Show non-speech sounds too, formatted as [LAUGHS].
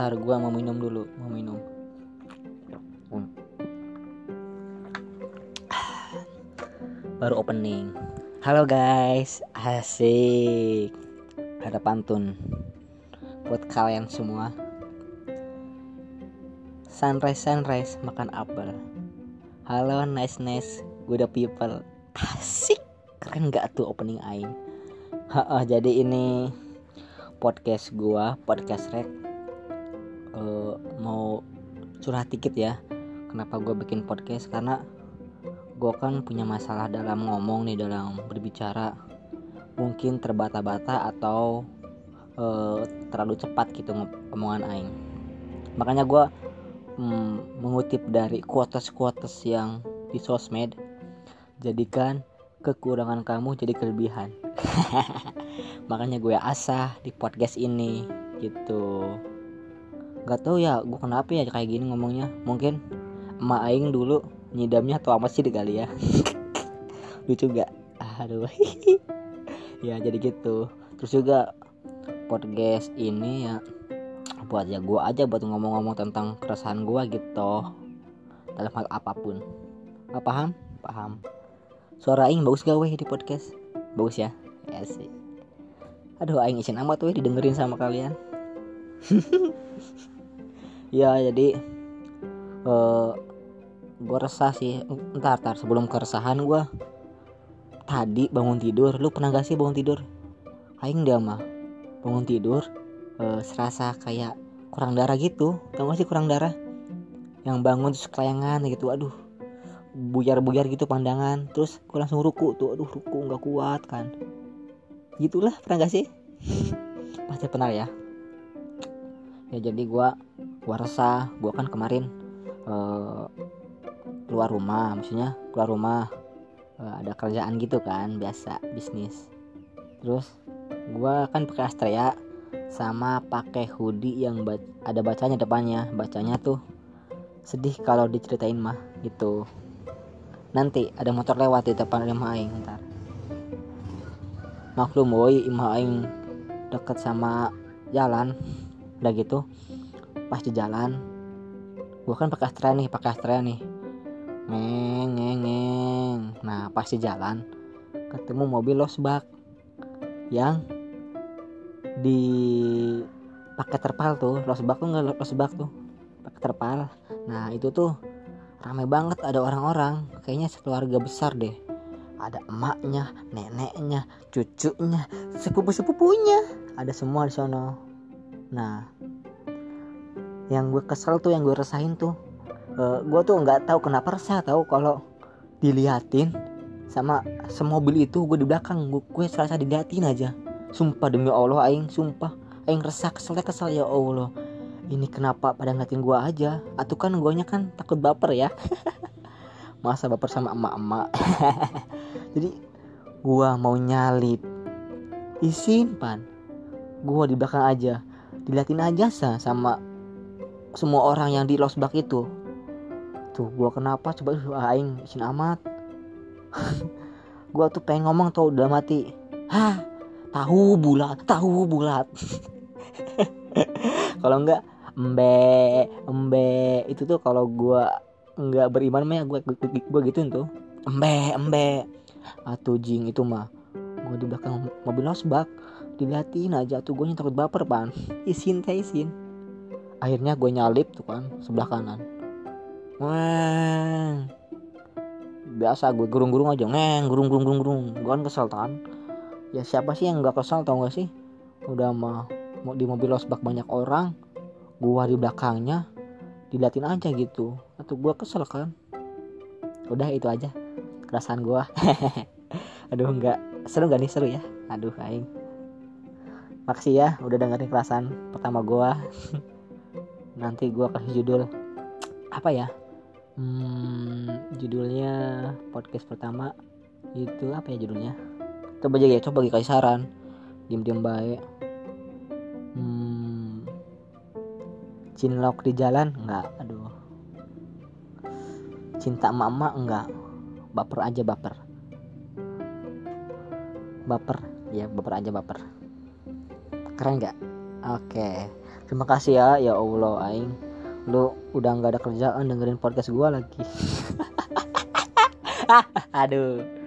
Ntar gua mau minum dulu, mau minum. Hmm. Baru opening. Halo guys, asik. Ada pantun buat kalian semua. Sunrise sunrise makan apel. Halo nice nice, good people. Asik. Keren gak tuh opening aing? Jadi ini podcast gua, podcast rek uh, mau curhat dikit ya kenapa gue bikin podcast? Karena gue kan punya masalah dalam ngomong nih dalam berbicara. Mungkin terbata-bata atau uh, terlalu cepat gitu ngomongan aing. Makanya gue mm, mengutip dari quotes-quotes yang di sosmed jadikan kekurangan kamu jadi kelebihan. [LAUGHS] Makanya gue asah di podcast ini gitu Gak tau ya gue kenapa ya kayak gini ngomongnya. Mungkin emak aing dulu nyidamnya atau apa sih kali ya. [LAUGHS] Lucu gak aduh. [LAUGHS] Ya jadi gitu. Terus juga podcast ini ya buat ya gue aja buat ngomong-ngomong tentang keresahan gue gitu. Dalam hal apa pun. Gak paham? Paham. Suara aing bagus gak weh di podcast? Bagus ya? Ya sih. Aduh aing izin amat weh didengerin sama kalian [LAUGHS] ya jadi uh, eh, gue resah sih. Ntar ntar sebelum keresahan gue tadi bangun tidur. Lu pernah gak sih bangun tidur? Aing dia mah. Bangun tidur uh, serasa kayak kurang darah gitu. Tau gak sih kurang darah? Yang bangun terus kelayangan gitu. Aduh buyar-buyar gitu pandangan. Terus gue langsung ruku tuh. Aduh ruku nggak kuat kan. Gitulah pernah gak sih? [LAUGHS] Pasti pernah ya. Ya jadi gue gua resah gua kan kemarin uh, keluar rumah maksudnya keluar rumah uh, ada kerjaan gitu kan biasa bisnis. Terus gua kan pakai Astrea sama pakai hoodie yang ba ada bacanya depannya bacanya tuh sedih kalau diceritain mah gitu. Nanti ada motor lewat di depan rumah aing ntar. Maklum woi imah aing deket sama jalan udah gitu pas di jalan. Gue kan pakai Astra nih pakai Astra nih. Ngeng ngeng ngeng. Nah pas di jalan ketemu mobil losbak yang di pakai terpal tuh. Losbak tuh nggak losbak tuh? Pakai terpal. Nah itu tuh ramai banget ada orang-orang. Kayaknya sekeluarga besar deh. Ada emaknya neneknya cucunya sepupu sepupunya ada semua di sana nah yang gue kesel tuh yang gue resahin tuh. Uh, gue tuh nggak tahu kenapa resah tahu kalau diliatin sama semobil itu gue di belakang. Gue, gue serasa diliatin aja. Sumpah demi allah aing sumpah. Aing resah kesel kesel ya allah. Ini kenapa pada ngeliatin gue aja? Atau kan nya kan takut baper ya. [LAUGHS] Masa baper sama emak-emak. [LAUGHS] Jadi gue mau nyalip. Isin pan gue di belakang aja. Diliatin aja sa sama semua orang yang di losbak itu. Tuh gua kenapa? Coba aing isin amat. [LAUGHS] Gua tuh pengen ngomong tuh udah mati hah? Tahu bulat tahu bulat. [LAUGHS] Kalau enggak embe embe. Itu tuh kalau gua enggak beriman mah ya gua gua gituin tuh. Embe embe. Atau jing itu mah. Gua di belakang mobil losbak diliatin aja tuh gue takut baper pan. [LAUGHS] Isin teh isin akhirnya gue nyalip tuh kan sebelah kanan. Wah. biasa gue gurung-gurung aja. Ngeng gurung gurung gurung gurung gue kan kesel kan ya siapa sih yang gak kesel tau gak sih? Udah mah mau di mobil losbak banyak orang gua di belakangnya diliatin aja gitu. Atau gua kesel kan? Udah itu aja kerasan gua. [LAUGHS] Aduh nggak. Seru gak nih? Seru ya? Aduh aing. Makasih ya udah dengerin kerasan pertama gua [LAUGHS] nanti gue kasih judul apa ya? Hmm, judulnya podcast pertama. Itu apa ya judulnya? Coba aja ya coba kasih saran. Diem diem baik. Hmm, cinlok di jalan? Enggak aduh. Cinta mama enggak. Baper aja baper. Baper? Ya baper aja baper. Keren nggak? Oke. Terima kasih ya ya Allah aing. Lu udah nggak ada kerjaan dengerin podcast gua lagi. [LAUGHS] Aduh.